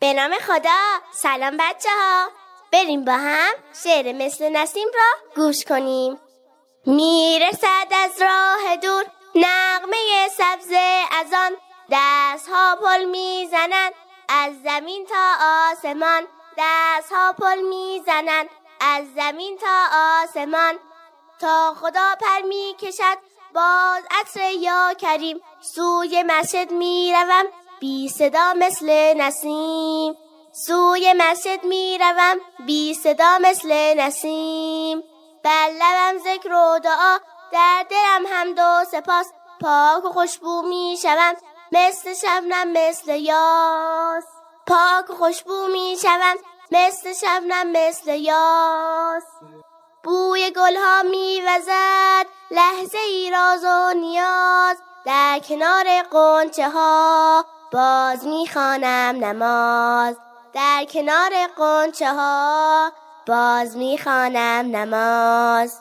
به نام خدا. سلام بچه ها بریم با هم شعر مثل نسیم را گوش کنیم. می‌رسد از راه دور نغمه سبز از آن دست ها پل می‌زنند از زمین تا آسمان. دست ها پل می‌زنند از زمین تا آسمان. تا خدا پر می کشد باز عطر یا کریم. سوی مسجد می روم بی صدا مثل نسیم. سوی مسجد می روم بی صدا مثل نسیم. بر لبم ذکر و دعا در دلم هم دو سپاس. پاک و خوشبو می شوم مثل شبنم مثل یاس. پاک و خوشبو می شوم مثل شبنم مثل یاس. بوی گلها می وزد لحظه ای راز و نیاز. در کنار قنچه ها باز می خانم نماز. در کنار قنچه ها باز می خانم نماز.